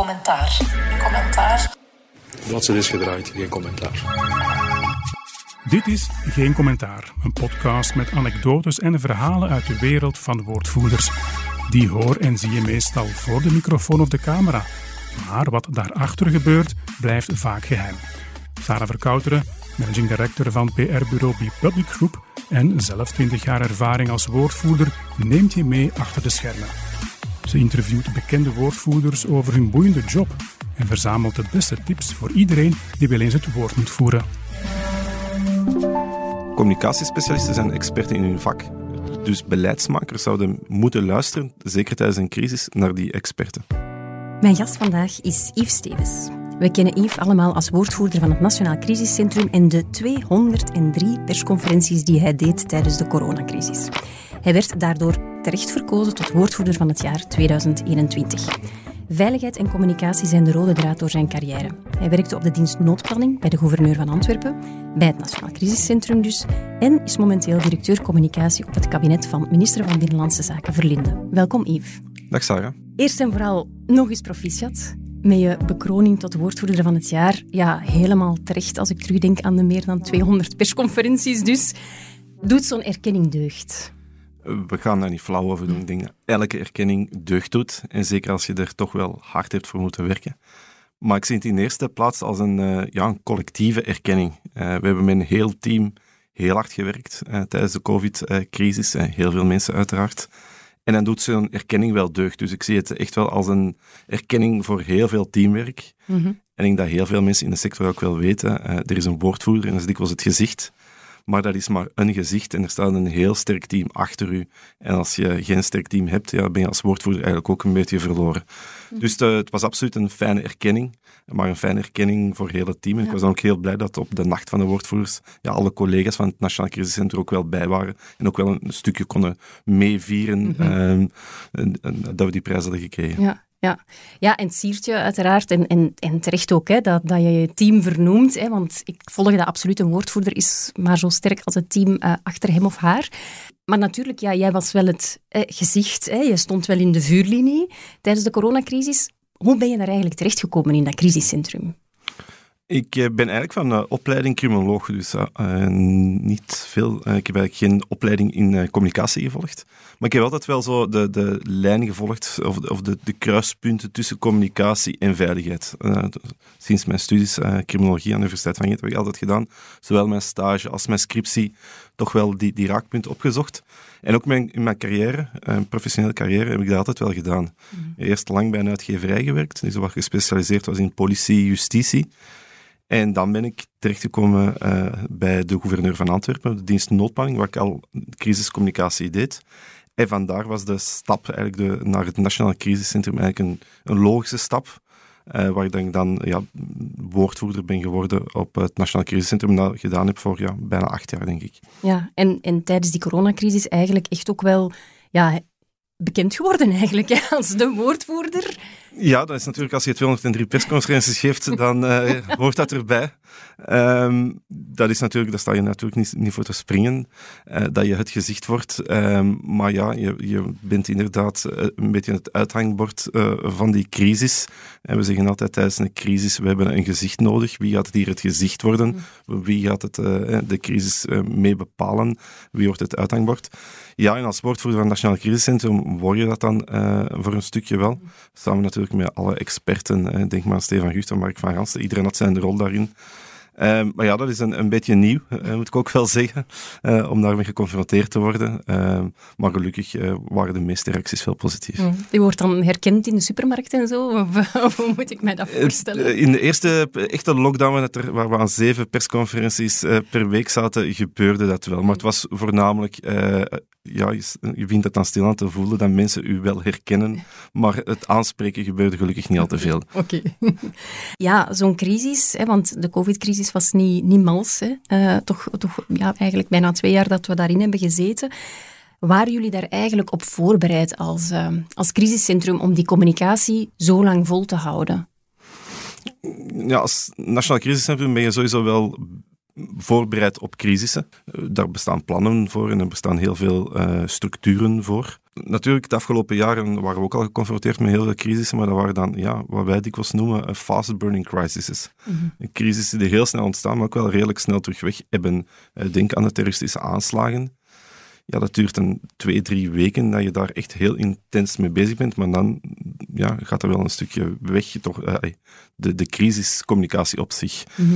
commentaar. Commentaar. Bladzijde is gedraaid, geen commentaar. Dit is Geen Commentaar, een podcast met anekdotes en verhalen uit de wereld van woordvoerders. Die hoor en zie je meestal voor de microfoon of de camera. Maar wat daarachter gebeurt, blijft vaak geheim. Sarah Verkouteren, managing director van PR-bureau Public Group en zelf 20 jaar ervaring als woordvoerder, neemt je mee achter de schermen. Ze interviewt bekende woordvoerders over hun boeiende job en verzamelt de beste tips voor iedereen die wel eens het woord moet voeren. Communicatiespecialisten zijn experten in hun vak. Dus beleidsmakers zouden moeten luisteren, zeker tijdens een crisis, naar die experten. Mijn gast vandaag is Yves Stevens. We kennen Yves allemaal als woordvoerder van het Nationaal Crisiscentrum en de 203 persconferenties die hij deed tijdens de coronacrisis. Hij werd daardoor terecht verkozen tot woordvoerder van het jaar 2021. Veiligheid en communicatie zijn de rode draad door zijn carrière. Hij werkte op de dienst noodplanning bij de gouverneur van Antwerpen, bij het Nationaal Crisiscentrum dus, en is momenteel directeur communicatie op het kabinet van minister van Binnenlandse Zaken Verlinde. Welkom Yves. Dag Sarah. Eerst en vooral nog eens proficiat met je bekroning tot woordvoerder van het jaar. Ja, helemaal terecht als ik terugdenk aan de meer dan 200 persconferenties. Dus doet zo'n erkenning deugd? We gaan daar niet flauw over doen. Ik denk dat elke erkenning deugd doet. En zeker als je er toch wel hard hebt voor moeten werken. Maar ik zie het in de eerste plaats als een, uh, ja, een collectieve erkenning. Uh, we hebben met een heel team heel hard gewerkt uh, tijdens de COVID-crisis. heel veel mensen uiteraard. En dan doet zo'n erkenning wel deugd. Dus ik zie het echt wel als een erkenning voor heel veel teamwerk. Mm -hmm. En ik denk dat heel veel mensen in de sector ook wel weten, er is een woordvoerder en dat is dikwijls het gezicht maar dat is maar een gezicht en er staat een heel sterk team achter u. En als je geen sterk team hebt, ja, ben je als woordvoerder eigenlijk ook een beetje verloren. Dus het was absoluut een fijne erkenning, maar een fijne erkenning voor heel het team. En ik was dan ook heel blij dat op de nacht van de woordvoerders ja, alle collega's van het Nationaal Crisiscentrum ook wel bij waren en ook wel een stukje konden meevieren mm -hmm. dat we die prijs hadden gekregen. Ja. Ja. ja, en het siert je uiteraard, en, en, en terecht ook, hè, dat, dat je je team vernoemt. Hè, want ik volg dat absoluut. Een woordvoerder is maar zo sterk als het team uh, achter hem of haar. Maar natuurlijk, ja, jij was wel het eh, gezicht. Hè, je stond wel in de vuurlinie tijdens de coronacrisis. Hoe ben je daar eigenlijk terechtgekomen in dat crisiscentrum? Ik ben eigenlijk van uh, opleiding criminoloog, dus uh, niet veel. Uh, ik heb eigenlijk geen opleiding in communicatie gevolgd. Maar ik heb altijd wel zo de, de lijn gevolgd, of, de, of de, de kruispunten tussen communicatie en veiligheid. sinds mijn studies criminologie aan de Universiteit van Gent heb ik altijd gedaan, zowel mijn stage als mijn scriptie, toch wel die, die raakpunten opgezocht. En ook mijn, in mijn carrière, mijn professionele carrière, heb ik dat altijd wel gedaan. Mm. Eerst lang bij een uitgeverij gewerkt, dus wat gespecialiseerd was in politie, justitie. En dan ben ik terechtgekomen uh, bij de gouverneur van Antwerpen, de dienst noodplanning, waar ik al crisiscommunicatie deed. En vandaar was de stap eigenlijk de, naar het Nationaal Crisiscentrum eigenlijk een, een logische stap. Uh, waar ik dan, dan ja, woordvoerder ben geworden op het Nationaal Crisiscentrum. Dat gedaan heb voor ja, bijna acht jaar, denk ik. Ja, en, en tijdens die coronacrisis eigenlijk echt ook wel ja, bekend geworden eigenlijk hè, als de woordvoerder. Ja, dat is natuurlijk als je 203 persconferenties geeft, dan uh, hoort dat erbij. Um, dat is natuurlijk, daar sta je natuurlijk niet, niet voor te springen, uh, dat je het gezicht wordt. Um, maar ja, je, je bent inderdaad uh, een beetje het uithangbord van die crisis. En we zeggen altijd tijdens een crisis, we hebben een gezicht nodig. Wie gaat het hier het gezicht worden? Wie gaat het, de crisis mee bepalen? Wie wordt het uithangbord? Ja, en als woordvoerder van het Nationaal Crisiscentrum word je dat dan voor een stukje wel. Samen natuurlijk met alle experten. Denk maar aan Stefan Gucht Mark van Ransten. Iedereen had zijn rol daarin. Um, maar ja, dat is een, een beetje nieuw, uh, moet ik ook wel zeggen, uh, om daarmee geconfronteerd te worden. Uh, maar gelukkig eh, waren de meeste reacties wel positief. Mm. Die wordt dan herkend in de supermarkt en zo? Of, of hoe moet ik mij dat voorstellen? In de eerste echte lockdown, waar we aan zeven persconferenties per week zaten, gebeurde dat wel. Maar het was voornamelijk ja, je vindt het dan stil aan te voelen dat mensen u wel herkennen, maar het aanspreken gebeurde gelukkig niet al te veel. Oké. Ja, zo'n crisis, hè, want de covid-crisis was niet, niet mals. Hè. Uh, toch toch ja, eigenlijk bijna twee jaar dat we daarin hebben gezeten. Waren jullie daar eigenlijk op voorbereid als, uh, als crisiscentrum om die communicatie zo lang vol te houden? Ja, als Nationaal Crisiscentrum ben je sowieso wel voorbereid op crisissen. Eh, daar bestaan plannen voor en er bestaan heel veel uh, structuren voor. Natuurlijk, de afgelopen jaren waren we ook al geconfronteerd met heel veel crisissen, maar dat waren dan ja, wat wij dikwijls noemen fast-burning crises. Mm Crisissen die heel snel ontstaan, maar ook wel redelijk snel terug weg hebben. Denk aan de terroristische aanslagen ja, dat duurt een twee, drie weken dat je daar echt heel intens mee bezig bent, maar dan ja, gaat er wel een stukje weg, toch, uh, de, de crisiscommunicatie op zich. Mhm.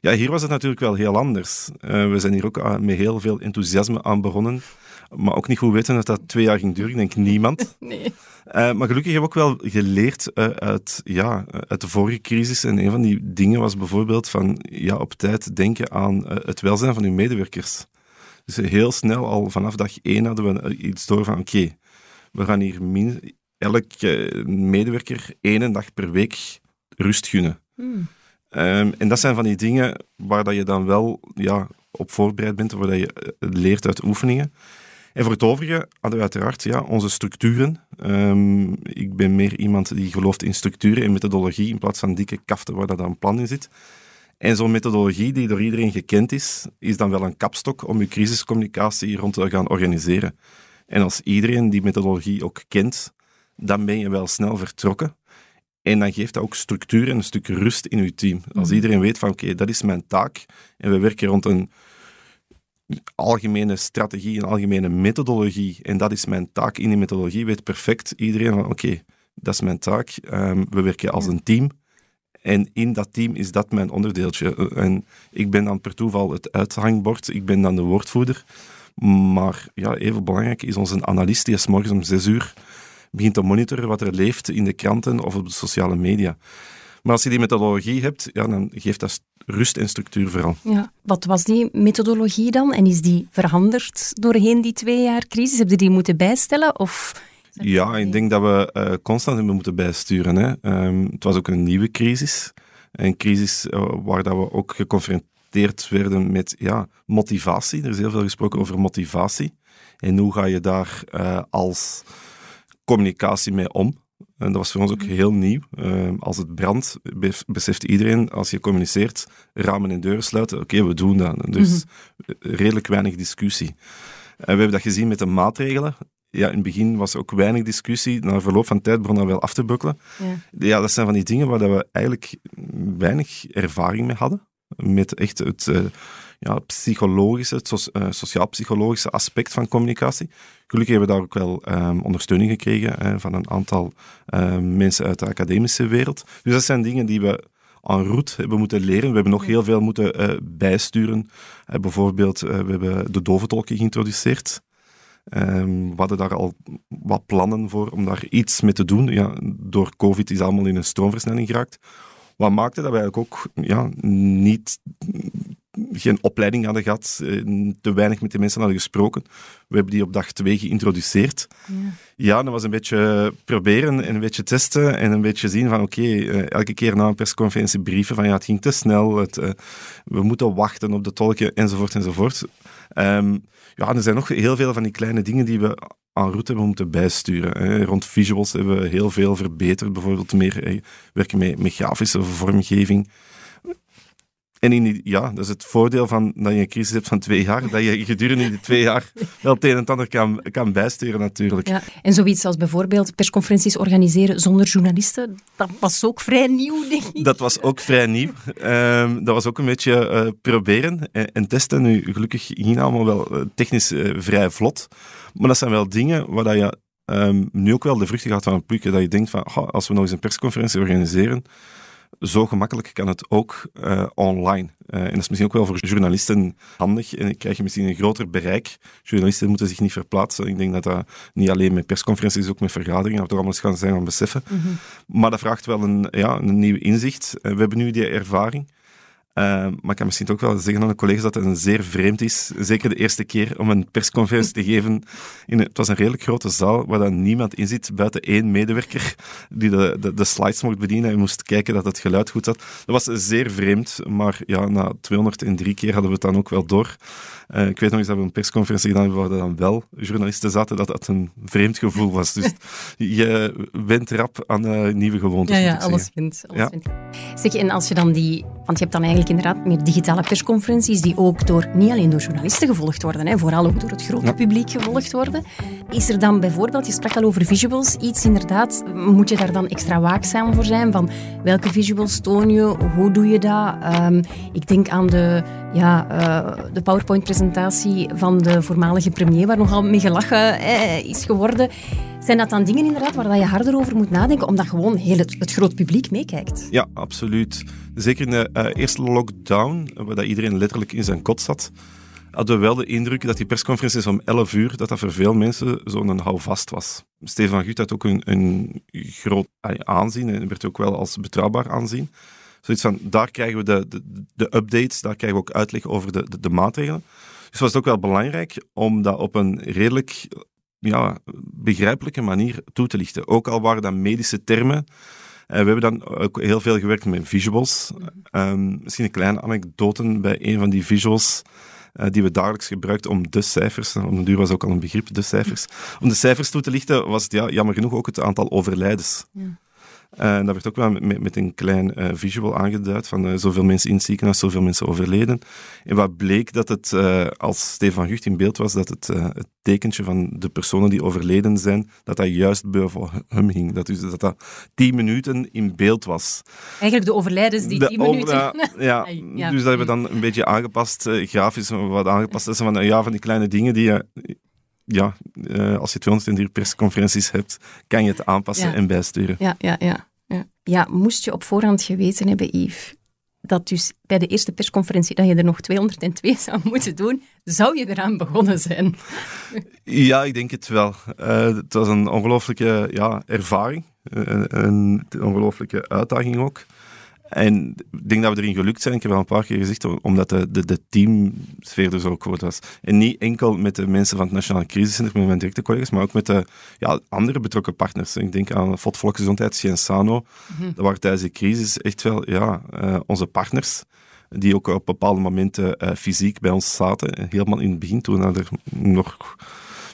Ja, hier was het natuurlijk wel heel anders. Uh, we zijn hier ook met heel veel enthousiasme aan begonnen, maar ook niet goed weten dat dat twee jaar ging duren, ik denk niemand. nee. maar gelukkig heb ik ook wel geleerd uit, ja, uit de vorige crisis. En een van die dingen was bijvoorbeeld van ja, op tijd denken aan het welzijn van uw medewerkers. Dus heel snel, al vanaf dag één, hadden we iets door van oké, we gaan hier min, elke medewerker één dag per week rust gunnen. Hmm. Ehm, en dat zijn van die dingen waar dat je dan wel ja, op voorbereid bent, waar dat je eh, leert uit oefeningen. En voor het overige hadden we uiteraard ja, onze structuren. Um, ik ben meer iemand die gelooft in structuren en methodologie in plaats van dikke kaften waar dat een plan in zit. En zo'n methodologie die door iedereen gekend is, is dan wel een kapstok om je crisiscommunicatie rond te gaan organiseren. En als iedereen die methodologie ook kent, dan ben je wel snel vertrokken. En dan geeft dat ook structuur en een stuk rust in je team. Als mhm. iedereen weet van oké, dat is mijn taak en we werken rond een algemene strategie, een algemene methodologie en dat is mijn taak in die methodologie, weet perfect iedereen van oké, dat is mijn taak. Ehm, we werken als een team en in dat team is dat mijn onderdeeltje. En ik ben dan per toeval het uithangbord, ik ben dan de woordvoerder. Maar ja, even belangrijk is onze analist die is morgens om zes uur begint te monitoren wat er leeft in de kranten of op de sociale media. Maar als je die methodologie hebt, ja, dan geeft dat rust en structuur vooral. Ja. Wat was die methodologie dan? En is die veranderd doorheen die twee jaar crisis? Heb je die moeten bijstellen? Of ja, ik denk dat we uh, constant hebben moeten bijsturen. Hè. Um, het was ook een nieuwe crisis. Een crisis uh, waar dat we ook geconfronteerd werden met ja, motivatie. Er is heel veel gesproken over motivatie. En hoe ga je daar uh, als communicatie mee om? En dat was voor ons ook heel nieuw. Ehm, als het brandt, beseft iedereen, als je communiceert, ramen en deuren sluiten. Oké, we doen dat. Dus mhm. redelijk weinig discussie. we hebben dat gezien met de maatregelen ja, in het begin was er ook weinig discussie. Na verloop van tijd begon dat wel af te bukkelen. Ja. ja, dat zijn van die dingen waar we eigenlijk weinig ervaring mee hadden. Met echt het uh, ja, psychologische, het uh, sociaal-psychologische aspect van communicatie. Gelukkig hebben we daar ook wel um, ondersteuning gekregen van een aantal uh, mensen uit de academische wereld. Dus dat zijn dingen die we en route hebben moeten leren. We hebben nog heel veel moeten uh, bijsturen. Uh, bijvoorbeeld, uh, we hebben de doventolken geïntroduceerd. Um, we hadden daar al wat plannen voor om daar iets mee te doen. Ja, door COVID is allemaal in een stroomversnelling geraakt. Wat maakte dat we eigenlijk ook ja, niet, geen opleiding hadden gehad, eh, te weinig met die mensen hadden gesproken. We hebben die op dag twee geïntroduceerd. Ja, ja dat was een beetje proberen en een beetje testen en een beetje zien van oké, eh, elke keer na een persconferentie brieven van ja, het ging te snel, het, uh, we moeten wachten op de tolken enzovoort enzovoort. Um, ja, er zijn nog heel veel van die kleine dingen die we aan route hebben moeten bijsturen. Hè. Rond visuals hebben we heel veel verbeterd. Bijvoorbeeld meer werken met, met grafische vormgeving. En in ja, dat is het voordeel van dat je een crisis hebt van twee jaar, dat je gedurende die twee jaar wel het een en het ander kan, kan bijsturen natuurlijk. Ja. En zoiets als bijvoorbeeld persconferenties organiseren zonder journalisten, dat was ook vrij nieuw, denk ik. Dat was ook vrij nieuw. Um, dat was ook een beetje uh, proberen en, en, testen. Nu, gelukkig ging allemaal wel uh, technisch uh, vrij vlot. Maar dat zijn wel dingen waar dat je um, nu ook wel de vruchten gaat van plukken. Dat je denkt van, oh, als we nog eens een persconferentie organiseren, zo gemakkelijk kan het ook uh, online. Uh, en dat is misschien ook wel voor journalisten handig. En dan krijg je misschien een groter bereik. Journalisten moeten zich niet verplaatsen. Ik denk dat dat niet alleen met persconferenties, ook met vergaderingen, dat we allemaal eens gaan zijn aan beseffen. Mm Maar dat vraagt wel een, ja, een nieuw inzicht. Uh, we hebben nu die ervaring. Uh, maar ik kan misschien ook wel zeggen aan de collega's dat het een zeer vreemd is, zeker de eerste keer, om een persconferentie te geven. In een, het was een redelijk grote zaal waar dan niemand in zit, buiten één medewerker die de, de, de slides mocht bedienen en moest kijken dat het geluid goed zat. Dat was zeer vreemd, maar ja, na 203 keer hadden we het dan ook wel door. Uh, ik weet nog eens dat we een persconferentie gedaan hebben waar er dan wel journalisten zaten, dat dat een vreemd gevoel was. Dus je went rap aan uh, nieuwe gewoontes. Ja, ja alles vindt. Alles ja. Zeg, en als je dan die Want je hebt dan eigenlijk inderdaad meer digitale persconferenties die ook door, niet alleen door journalisten gevolgd worden, hè, vooral ook door het grote publiek gevolgd worden. Is er dan bijvoorbeeld, je sprak al over visuals, iets inderdaad, moet je daar dan extra waakzaam voor zijn? Van welke visuals toon je, hoe doe je dat? Ehm, ik denk aan de, ja, uh, de PowerPoint-presentatie van de voormalige premier, waar nogal mee gelachen eh, is geworden. Zijn dat dan dingen inderdaad waar je harder over moet nadenken, omdat gewoon heel het, groot publiek meekijkt? Ja, absoluut. Zeker in de uh, eerste lockdown, waar dat iedereen letterlijk in zijn kot zat, hadden we wel de indruk dat die persconferenties om 11 uur, dat dat voor veel mensen zo'n houvast was. Stefan Gut had ook een, een groot aanzien en werd ook wel als betrouwbaar aanzien. Zoiets van, daar krijgen we de, de, de updates, daar krijgen we ook uitleg over de, de, maatregelen. Dus was het ook wel belangrijk om dat op een redelijk ja, begrijpelijke manier toe te lichten. Ook al waren dat medische termen. Uh, we hebben dan ook heel veel gewerkt met visuals. Um, misschien een kleine anekdote bij een van die visuals. Uh, die we dagelijks gebruikten om de cijfers, om de duur was ook al een begrip, de cijfers, om de cijfers toe te lichten, was het ja, jammer genoeg ook het aantal overlijdens. Ja. Uh, dat werd ook wel met, met een klein uh, visual aangeduid van uh, zoveel mensen in het ziekenhuis, zoveel mensen overleden. En wat bleek dat het, als Stefan Gucht in beeld was, dat het, het tekentje van de personen die overleden zijn, dat dat juist boven hem hing. Dat, dus, dat dat tien minuten in beeld was. Eigenlijk de overlijdens die de tien minuten... ja, ja, dus dat hebben we dan een beetje aangepast, grafisch wat aangepast. is van, ja, van die kleine dingen die je ja, uh, als je 203 persconferenties hebt, kan je het aanpassen en bijsturen. Ja, ja, ja, ja. Ja, moest je op voorhand geweten hebben, Yves, dat dus bij de eerste persconferentie dat je er nog 202 zou moeten doen, zou je eraan begonnen zijn? Ja, ik denk het wel. Uh, het was een ongelooflijke ja, ervaring, een, een ongelooflijke uitdaging ook. En ik denk dat we erin gelukt zijn. Ik heb al een paar keer gezegd, omdat de, de, de teamsfeer er zo groot was. En niet enkel met de mensen van het Nationaal Crisiscentrum, met mijn directe collega's, maar ook met de ja, andere betrokken partners. Ik denk aan FOD Volksgezondheid, Scienzano. Mm Dat waren tijdens de crisis echt wel ja, uh, onze partners die ook op bepaalde momenten uh, fysiek bij ons zaten. Helemaal in het begin, toen er nog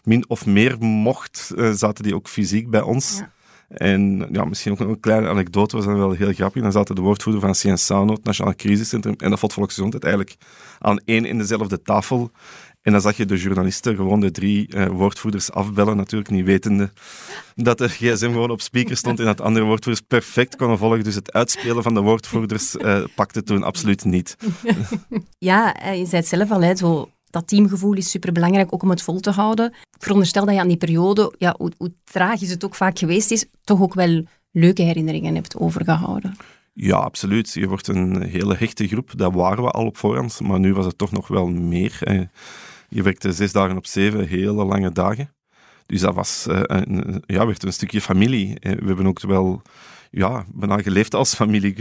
min of meer mocht, uh, zaten die ook fysiek bij ons. Ja. En ja, misschien ook een kleine anekdote, was dan wel heel grappig. Dan zaten de woordvoerder van Cienzano, het Nationaal Crisiscentrum, en dat Volksgezondheid eigenlijk aan één in dezelfde tafel. En dan zag je de journalisten gewoon de drie uh, woordvoerders afbellen, natuurlijk niet wetende dat de gsm gewoon op speaker stond en dat andere woordvoerders perfect konden volgen. Dus het uitspelen van de woordvoerders uh, pakte toen absoluut niet. Ja, eh, je zei het zelf al, hè, zo dat teamgevoel is superbelangrijk, ook om het vol te houden. Ik veronderstel dat je aan die periode, ja, hoe, hoe tragisch het ook vaak geweest is, toch ook wel leuke herinneringen hebt overgehouden. Ja, absoluut. Je wordt een hele hechte groep. Dat waren we al op voorhand, maar nu was het toch nog wel meer. Je werkte zes dagen op zeven, hele lange dagen. Dus dat was, eh, ja, werd een stukje familie. We hebben ook wel ja, bijna geleefd als familie,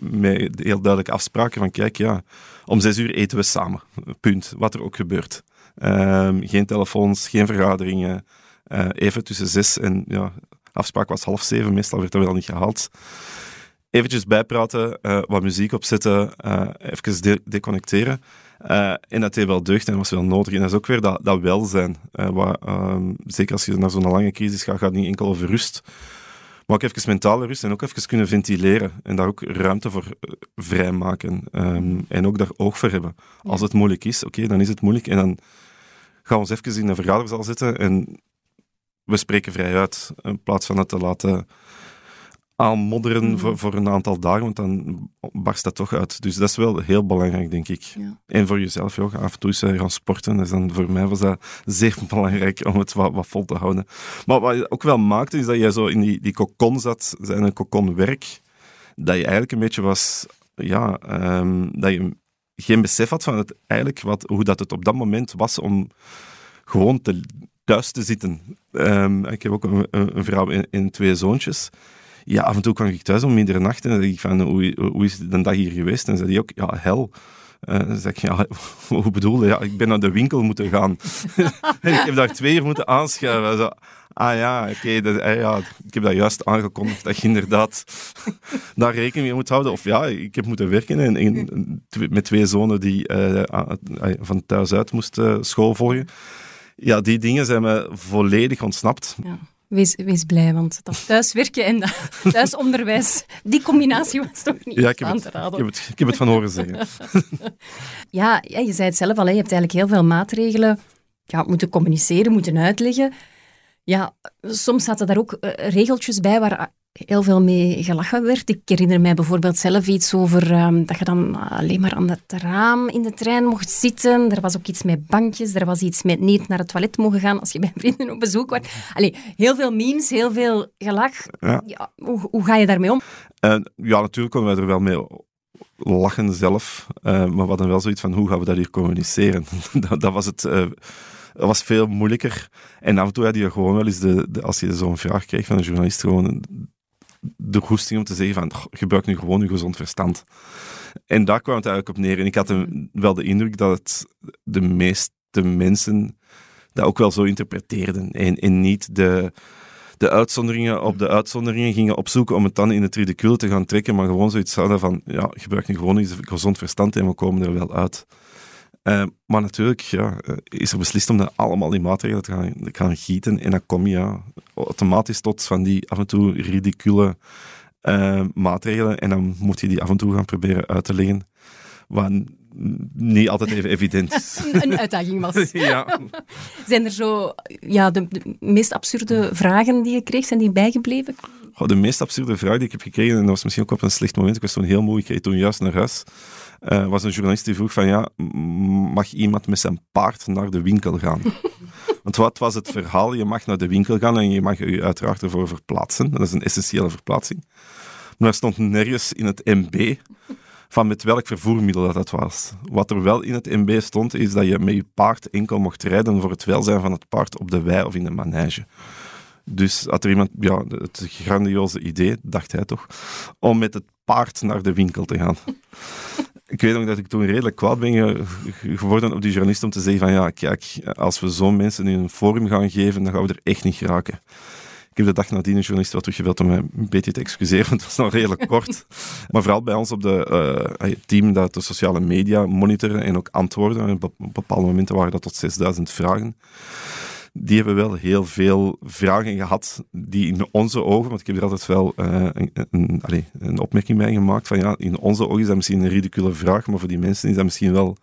met heel duidelijke afspraken van kijk, ja, om zes uur eten we samen. Punt. Wat er ook gebeurt. Um, geen telefoons, geen vergaderingen. Uh, even tussen zes en ja, afspraak was half zeven, meestal werd er wel niet gehaald. Eventjes bijpraten, uh, wat muziek opzetten, uh, even de deconnecteren. en dat deed wel deugd en was wel nodig. En dat is ook weer dat, dat welzijn. Wat, ehm, zeker als je naar zo'n lange crisis gaat, gaat het niet enkel over rust maar ook even mentale rust en ook even kunnen ventileren. En daar ook ruimte voor eh, vrijmaken. Um, en ook daar oog voor hebben. Als het moeilijk is, oké, dan is het moeilijk. En dan gaan we ons even in een vergaderzaal zitten en we spreken vrij uit. In plaats van het te laten aanmodderen mm voor, voor een aantal dagen, want dan barst dat toch uit. Dus dat is wel heel belangrijk, denk ik. Ja. En voor jezelf ook, af en toe eens gaan sporten. Dus dan voor mij was dat zeer belangrijk om het wat, wat vol te houden. Maar wat je ook wel maakte, is dat jij zo in die, die kokon zat, zijn een kokonwerk, dat je eigenlijk een beetje was, ja, um, dat je geen besef had van het, eigenlijk wat, hoe dat het op dat moment was om gewoon te, thuis te zitten. Um, ik heb ook een, een vrouw en, en twee zoontjes. Ja, af en toe kwam ik thuis om middernacht en dacht ik van, hoe, hoe is de dag hier geweest? En zei hij ook, ja, hel. Uh, dan zeg ik, ja, hoe bedoel je? Ja, ik ben naar de winkel moeten gaan. ik heb daar twee moeten aanschuiven. Zo, ah ja, oké, eh, ja, ik heb dat juist aangekondigd, dat je inderdaad daar rekening mee moet houden. Of ja, ik heb moeten werken en, en met twee zonen die uh, van thuis uit moesten school volgen. Ja, die dingen zijn me volledig ontsnapt. Ja. Wees, wees blij, want dat thuiswerken en dat thuisonderwijs, die combinatie was toch niet Ja, ik heb, aan het, te ik, raden. heb het, ik heb het van horen zeggen. Ja, ja, je zei het zelf al, hè, je hebt eigenlijk heel veel maatregelen ja, moeten communiceren, moeten uitleggen. Ja, soms zaten daar ook eh, regeltjes bij waar heel veel mee gelachen werd. Ik herinner mij bijvoorbeeld zelf iets over ehm, dat je dan alleen maar aan het raam in de trein mocht zitten. Er was ook iets met bankjes, er was iets met niet naar het toilet mogen gaan als je bij vrienden op bezoek was. Allee, heel veel memes, heel veel gelach. Ja. Ja, hoe, hoe ga je daarmee om? En ja, natuurlijk konden wij er wel mee lachen zelf, eh, maar we hadden wel zoiets van, hoe gaan we dat hier communiceren? dat, dat was het... eh, dat was veel moeilijker. En af en toe had je gewoon wel eens, de, de, als je zo'n vraag kreeg van een journalist, gewoon de goesting om te zeggen van, "Goh, gebruik nu gewoon je gezond verstand. En daar kwam het eigenlijk op neer. En ik had wel de indruk dat het de meeste mensen dat ook wel zo interpreteerden. En, en niet de, de uitzonderingen op de uitzonderingen gingen opzoeken om het dan in het ridicule te gaan trekken, maar gewoon zoiets hadden van, ja, gebruik nu gewoon je gezond verstand en we komen er wel uit. Eh, maar natuurlijk ja, eh, is er beslist om dat allemaal in maatregelen te gaan, te gaan gieten. En dan kom je ja, automatisch tot van die af en toe ridicule eh, maatregelen. En dan moet je die af en toe gaan proberen uit te leggen. Wat niet altijd even evident is. Een uitdaging was. ja. Zijn er zo ja, de, de meest absurde vragen die je kreeg, zijn die bijgebleven? Goh, de meest absurde vraag die ik heb gekregen, en dat was misschien ook op een slecht moment, ik was toen heel moe, ik reed toen juist naar huis, eh, was een journalist die vroeg van, ja, mag iemand met zijn paard naar de winkel gaan? Want wat was het verhaal? Je mag naar de winkel gaan en je mag je uiteraard ervoor verplaatsen. Dat is een essentiële verplaatsing. Maar er stond nergens in het MB van met welk vervoermiddel dat, dat was. Wat er wel in het MB stond, is dat je met je paard enkel mocht rijden voor het welzijn van het paard op de wei of in de manege. Dus had er iemand, ja, het grandioze idee, dacht hij toch, om met het paard naar de winkel te gaan. Ik weet nog dat ik toen redelijk kwaad ben ge- ge- geworden op die journalist om te zeggen van ja, kijk, als we zo'n mensen in een forum gaan geven, dan gaan we er echt niet geraken. Ik heb de dag nadien een journalist wat teruggebeld om mij een beetje te excuseren, want het was nog redelijk kort. Maar vooral bij ons op eh, het team dat de sociale media monitoren en ook antwoorden. En Op op bepaalde momenten waren dat tot 6000 vragen die hebben wel heel veel vragen gehad die in onze ogen, want ik heb er altijd wel eh, een, een, een opmerking bij gemaakt van ja, in onze ogen is dat misschien een ridicule vraag, maar voor die mensen is dat misschien wel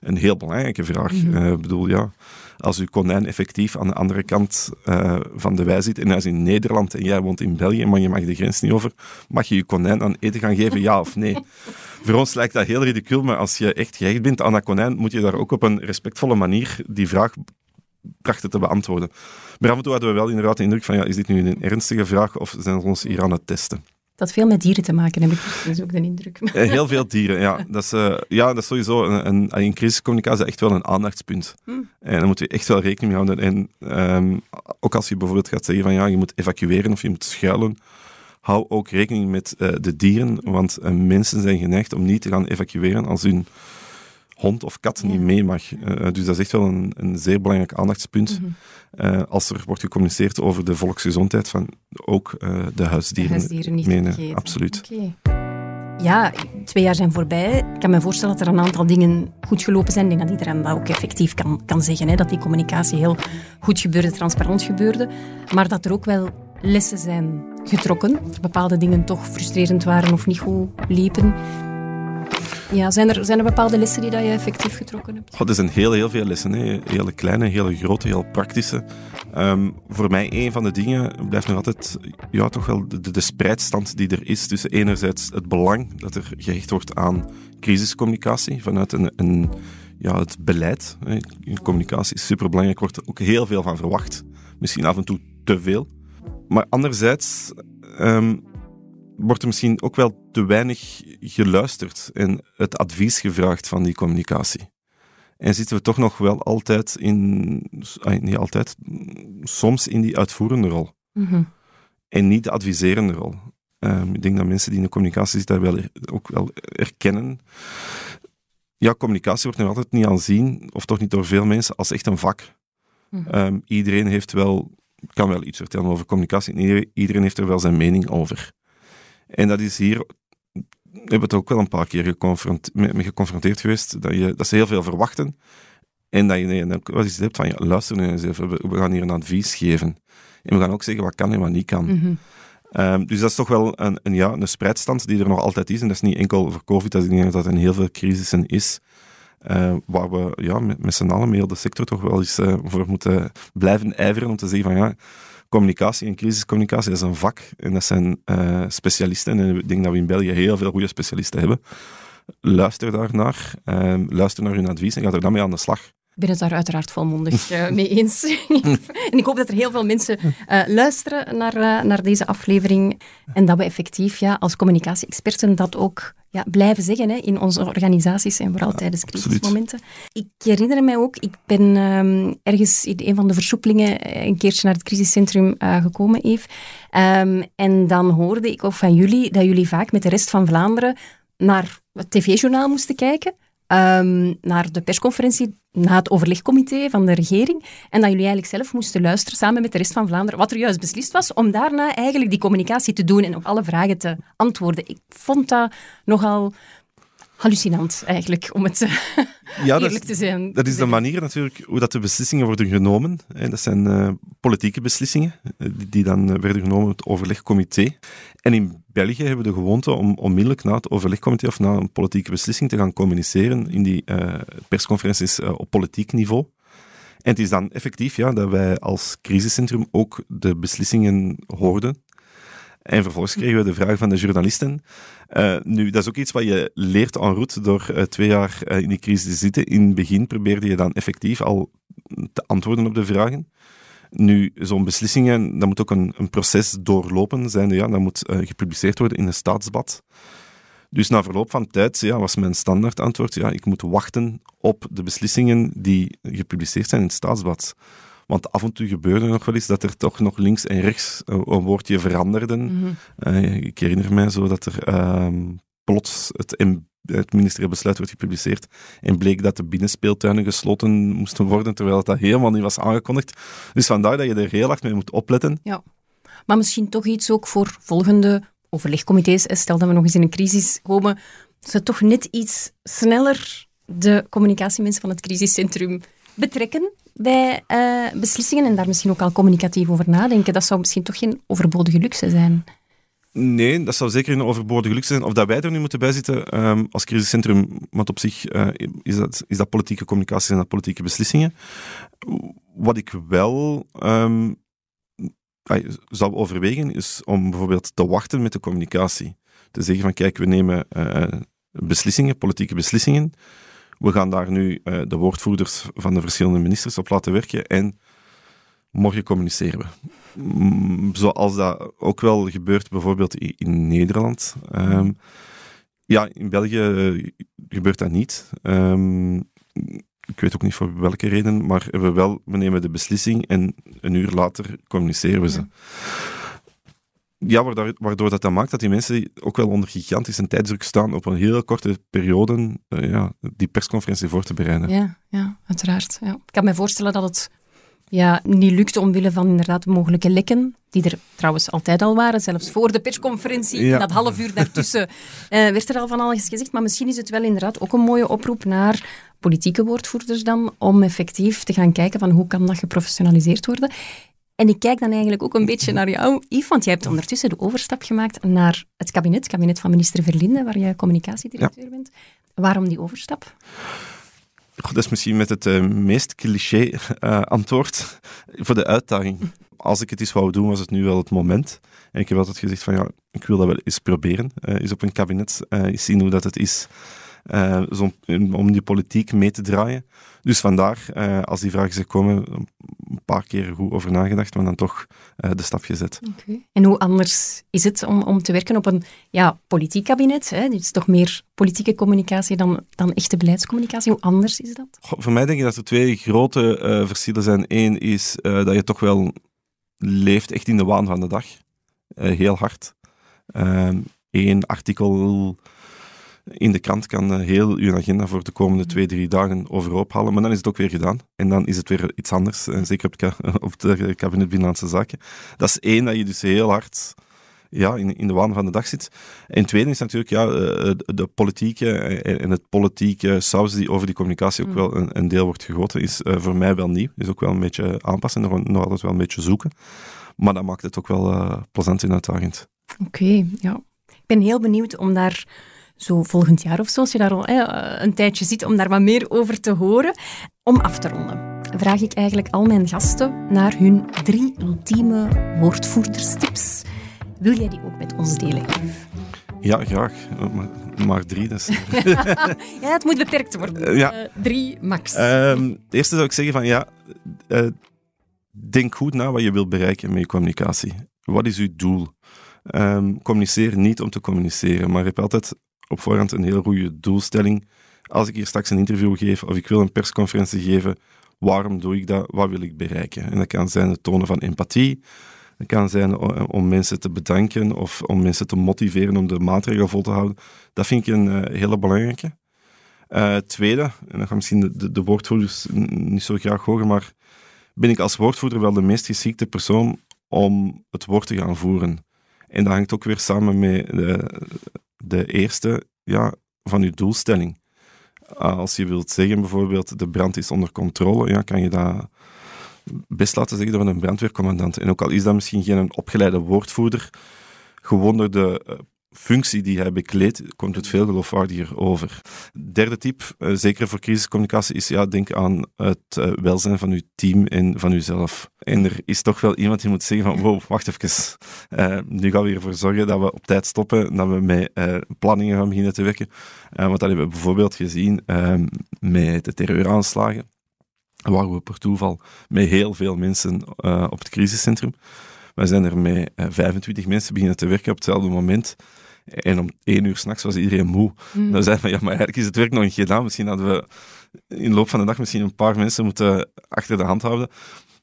een heel belangrijke vraag. Eh, Ik bedoel, ja, als uw konijn effectief aan de andere kant eh, van de wei zit en hij is in Nederland en jij woont in België, maar je mag de grens niet over, mag je je konijn aan eten gaan geven, ja of nee? Voor ons lijkt dat heel ridicul, maar als je echt gehecht bent aan dat konijn, moet je daar ook op een respectvolle manier die vraag trachten te beantwoorden. Maar af en toe hadden we wel inderdaad de indruk van, ja, is dit nu een ernstige vraag of zijn ze ons hier aan het testen? Dat veel met dieren te maken, heb ik dus ook de indruk. Eh, Heel veel dieren, ja. Dat is, eh, ja, dat is sowieso een, een, in crisiscommunicatie echt wel een aandachtspunt. En daar moet je echt wel rekening mee houden. En ehm, ook als je bijvoorbeeld gaat zeggen van ja, je moet evacueren of je moet schuilen, hou ook rekening met eh, de dieren, want eh, mensen zijn geneigd om niet te gaan evacueren als hun hond of kat niet mee mag. Eh, dus dat is echt wel een, een zeer belangrijk aandachtspunt. Eh, als er wordt gecommuniceerd over de volksgezondheid, van ook eh, de huisdieren, De huisdieren niet menen. Absoluut. Oké. Ja, twee jaar zijn voorbij. Ik kan me voorstellen dat er een aantal dingen goed gelopen zijn. Ik denk dat iedereen dat ook effectief kan, kan zeggen. Hè? Dat die communicatie heel goed gebeurde, transparant gebeurde. Maar dat er ook wel lessen zijn getrokken. Dat bepaalde dingen toch frustrerend waren of niet goed liepen. Ja, zijn er, zijn er bepaalde lessen die dat je effectief getrokken hebt? Goh, er zijn heel, heel veel lessen. Hè. Hele kleine, hele grote, heel praktische. Ehm, voor mij een van de dingen blijft nog altijd ja, toch wel de, de spreidstand die er is tussen enerzijds het belang dat er gehecht wordt aan crisiscommunicatie vanuit een, een, ja, het beleid. Hè. Communicatie is superbelangrijk, wordt er ook heel veel van verwacht. Misschien af en toe te veel. Maar anderzijds ehm, wordt er misschien ook wel te weinig geluisterd en het advies gevraagd van die communicatie. En zitten we toch nog wel altijd in, niet altijd, soms in die uitvoerende rol. Mhm. En niet de adviserende rol. Ehm, ik denk dat mensen die in de communicatie zitten dat wel, ook wel erkennen. Ja, communicatie wordt nog altijd niet aanzien, of toch niet door veel mensen, als echt een vak. Mhm. Ehm, iedereen heeft wel, kan wel iets vertellen over communicatie. en Iedereen, iedereen heeft er wel zijn mening over. En dat is hier, we hebben het ook wel een paar keer geconfronte- mee mee geconfronteerd geweest, dat, je, dat ze heel veel verwachten En dat je nee, dan wat is het hebt van, ja, luister eens even, we, we gaan hier een advies geven. En we gaan ook zeggen wat kan en wat niet kan. Mhm. Ehm, dus dat is toch wel een, een, ja, een spreidstand die er nog altijd is. En dat is niet enkel voor COVID, dat ik denk dat dat in heel veel crisissen is. eh, waar we ja, met, met z'n allen, met heel de sector, toch wel eens eh, voor moeten blijven ijveren om te zeggen van ja, communicatie en crisiscommunicatie, is een vak. En dat zijn eh, specialisten. En ik denk dat we in België heel veel goede specialisten hebben. Luister daarnaar, ehm, luister naar hun advies en ga er dan mee aan de slag. Ik ben het daar uiteraard volmondig eh, mee eens. en ik hoop dat er heel veel mensen eh, luisteren naar, naar deze aflevering en dat we effectief ja, als communicatie-experten dat ook ja, blijven zeggen hè, in onze organisaties en vooral tijdens crisismomenten. Ik herinner mij ook, ik ben ehm, ergens in een van de versoepelingen eh, een keertje naar het crisiscentrum eh, gekomen, Eve. Ehm, en dan hoorde ik ook van jullie dat jullie vaak met de rest van Vlaanderen naar het tv-journaal moesten kijken ehm, naar de persconferentie na het overlegcomité van de regering en dat jullie eigenlijk zelf moesten luisteren samen met de rest van Vlaanderen wat er juist beslist was, om daarna eigenlijk die communicatie te doen en op alle vragen te antwoorden. Ik vond dat nogal hallucinant eigenlijk, om het Ja, dat te zijn. dat is de manier natuurlijk hoe dat de beslissingen worden genomen. Dat zijn eh, politieke beslissingen, eh, die, die dan eh, werden genomen door het overlegcomité. En in België hebben we de gewoonte om onmiddellijk na het overlegcomité of na een politieke beslissing te gaan communiceren in die eh, persconferenties eh, op politiek niveau. En het is dan effectief ja, dat wij als crisiscentrum ook de beslissingen hoorden. En vervolgens kregen we de vraag van de journalisten. Eh, nu, dat is ook iets wat je leert en route door eh, twee jaar eh, in die crisis te zitten. In het begin probeerde je dan effectief al te antwoorden op de vragen. Nu, zo'n beslissingen, dat moet ook een, een proces doorlopen. Zijnde, ja, dat moet gepubliceerd worden in een staatsblad. Dus na verloop van tijd ja, was mijn standaard antwoord, ja, ik moet wachten op de beslissingen die gepubliceerd zijn in het staatsblad. Want af en toe gebeurde nog wel eens dat er toch nog links en rechts een, een woordje veranderden. Mhm. Eh, ik herinner mij zo dat er ehm, plots het, het ministerieel besluit werd gepubliceerd en bleek dat de binnenspeeltuinen gesloten moesten worden, terwijl dat helemaal niet was aangekondigd. Dus vandaar dat je er heel hard mee moet opletten. Maar misschien toch iets ook voor volgende overlegcomité's. hè. Stel dat we nog eens in een crisis komen, ze toch net iets sneller de communicatiemensen van het crisiscentrum betrekken bij eh, beslissingen en daar misschien ook al communicatief over nadenken. Dat zou misschien toch geen overbodige luxe zijn. Nee, dat zou zeker een overbodige luxe zijn. Of dat wij er nu moeten bij zitten ehm, als crisiscentrum, want op zich eh, is, dat, is dat politieke communicatie en dat politieke beslissingen. Wat ik wel ehm, zou overwegen, is om bijvoorbeeld te wachten met de communicatie. Te zeggen van, kijk, we nemen eh, beslissingen, politieke beslissingen. We gaan daar nu eh, de woordvoerders van de verschillende ministers op laten werken en morgen communiceren we. Mm, Zoals dat ook wel gebeurt bijvoorbeeld in Nederland. Ehm, ja, in België eh, gebeurt dat niet. Ehm, ik weet ook niet voor welke reden, maar we, wel, we nemen de beslissing en een uur later communiceren we ze. Waardoor, waardoor dat dan maakt dat die mensen ook wel onder gigantische tijdsdruk staan op een heel korte periode eh, ja, die persconferentie voor te bereiden. Ja, ja uiteraard. Ja. Ik kan me voorstellen dat het ja, niet lukt omwille van inderdaad mogelijke lekken, die er trouwens altijd al waren, zelfs voor de persconferentie. Ja. Dat half uur daartussen eh, werd er al van alles gezegd. Maar misschien is het wel inderdaad ook een mooie oproep naar politieke woordvoerders dan, om effectief te gaan kijken van hoe kan dat geprofessionaliseerd worden. En ik kijk dan eigenlijk ook een beetje naar jou, Yves, want jij hebt ondertussen de overstap gemaakt naar het kabinet, het kabinet van minister Verlinde, waar jij communicatiedirecteur bent. Waarom die overstap? Goh, dat is misschien met het eh, meest cliché eh, antwoord voor de uitdaging. Als ik het eens wou doen, was het nu wel het moment. En ik heb altijd gezegd van ja, ik wil dat wel eens proberen. Eh eens op een kabinet, eens zien hoe dat het is eh, zo, om- die politiek mee te draaien. Dus vandaar, eh, als die vragen zijn komen, een paar keer goed over nagedacht, maar dan toch eh, de stap gezet. En hoe anders is het om, om te werken op een ja, politiek kabinet? Hè? Dit is toch meer politieke communicatie dan, dan echte beleidscommunicatie. Hoe anders is dat? Goh, voor mij denk ik dat er twee grote verschillen zijn. Eén is dat je toch wel leeft echt in de waan van de dag. Heel hard. Eén artikel in de krant kan eh, heel je agenda voor de komende twee, drie dagen overhoop halen. Maar dan is het ook weer gedaan. En dan is het weer iets anders. En zeker op het, op het kabinet Binnenlandse Zaken. Dat is één, dat je dus heel hard ja, in, in de waan van de dag zit. En tweede is natuurlijk ja, de politieke en het politieke saus die over die communicatie ook mm. wel een, een, deel wordt gegoten, is voor mij wel nieuw. Is ook wel een beetje aanpassen en nog altijd wel een beetje zoeken. Maar dat maakt het ook wel plezant en uitdagend. Oké, ja. Ik ben heel benieuwd om daar zo volgend jaar of zo, als je daar al een tijdje zit, om daar wat meer over te horen. Om af te ronden, vraag ik eigenlijk al mijn gasten naar hun drie ultieme woordvoerderstips. Wil jij die ook met ons delen, Ja, graag. Maar, drie, dus. ja, het moet beperkt worden. Uh, ja. Uh, drie, max. Um, het eerste zou ik zeggen van, ja, uh, denk goed na wat je wilt bereiken met je communicatie. Wat is uw doel? Um, communiceer niet om te communiceren, maar heb altijd op voorhand een heel goede doelstelling. Als ik hier straks een interview geef of ik wil een persconferentie geven, waarom doe ik dat? Wat wil ik bereiken? En dat kan zijn het tonen van empathie. Dat kan zijn om mensen te bedanken of om mensen te motiveren om de maatregelen vol te houden. Dat vind ik een uh, hele belangrijke. Uh, tweede, en dan gaan misschien de, de, de, woordvoerders niet zo graag horen, maar ben ik als woordvoerder wel de meest geschikte persoon om het woord te gaan voeren. En dat hangt ook weer samen met de, de eerste ja, van uw doelstelling. Als je wilt zeggen bijvoorbeeld de brand is onder controle, ja, kan je dat best laten zeggen door een brandweercommandant. En ook al is dat misschien geen opgeleide woordvoerder, gewoon door de eh, functie die hij bekleedt, komt het veel geloofwaardiger over. Derde tip, eh, zeker voor crisiscommunicatie, is ja, denk aan het uh, welzijn van uw team en van uzelf. En er is toch wel iemand die moet zeggen van, wow, wacht even. Uh, nu gaan we ervoor zorgen dat we op tijd stoppen, dat we met planningen gaan beginnen te werken. want dat hebben we bijvoorbeeld gezien met de terreuraanslagen, waar we per toeval met heel veel mensen op het crisiscentrum we zijn er met 25 mensen beginnen te werken op hetzelfde moment. En om één uur s'nachts was iedereen moe. Mm. Dan zeiden we, ja, maar eigenlijk is het werk nog niet gedaan. Misschien hadden we in de loop van de dag misschien een paar mensen moeten achter de hand houden.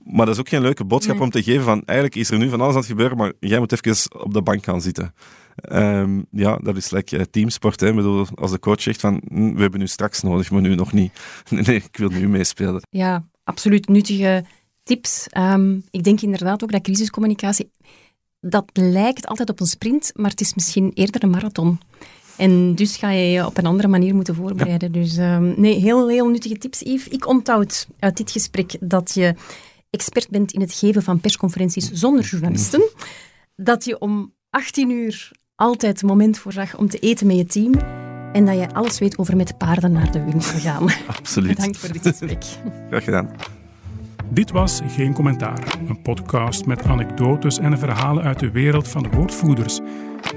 Maar dat is ook geen leuke boodschap om te geven van, eigenlijk is er nu van alles aan het gebeuren, maar jij moet even op de bank gaan zitten. Ehm, ja, dat is lekker like, teamsport. Hè. Ik bedoel, als de coach zegt van, hm, we hebben nu straks nodig, maar nu nog niet. Nee, ik wil nu meespelen. Ja, absoluut nuttige tips. Um, ik denk inderdaad ook dat crisiscommunicatie dat lijkt altijd op een sprint, maar het is misschien eerder een marathon. En dus ga je je op een andere manier moeten voorbereiden. Dus uh, nee, heel, heel nuttige tips, Yves. Ik onthoud uit dit gesprek dat je expert bent in het geven van persconferenties zonder journalisten. Dat je om 18 uur altijd een moment voorzag om te eten met je team. En dat je alles weet over met paarden naar de winkel gaan. Absoluut. Bedankt voor dit gesprek. Graag gedaan. Dit was Geen Commentaar, een podcast met anekdotes en verhalen uit de wereld van de woordvoerders.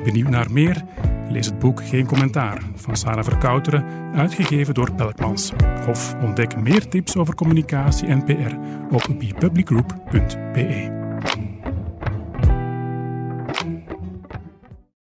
Benieuwd naar meer? Lees het boek Geen Commentaar van Sarah Verkouteren, uitgegeven door Pelkmans. Of ontdek meer tips over communicatie en PR op bepublicgroup.be.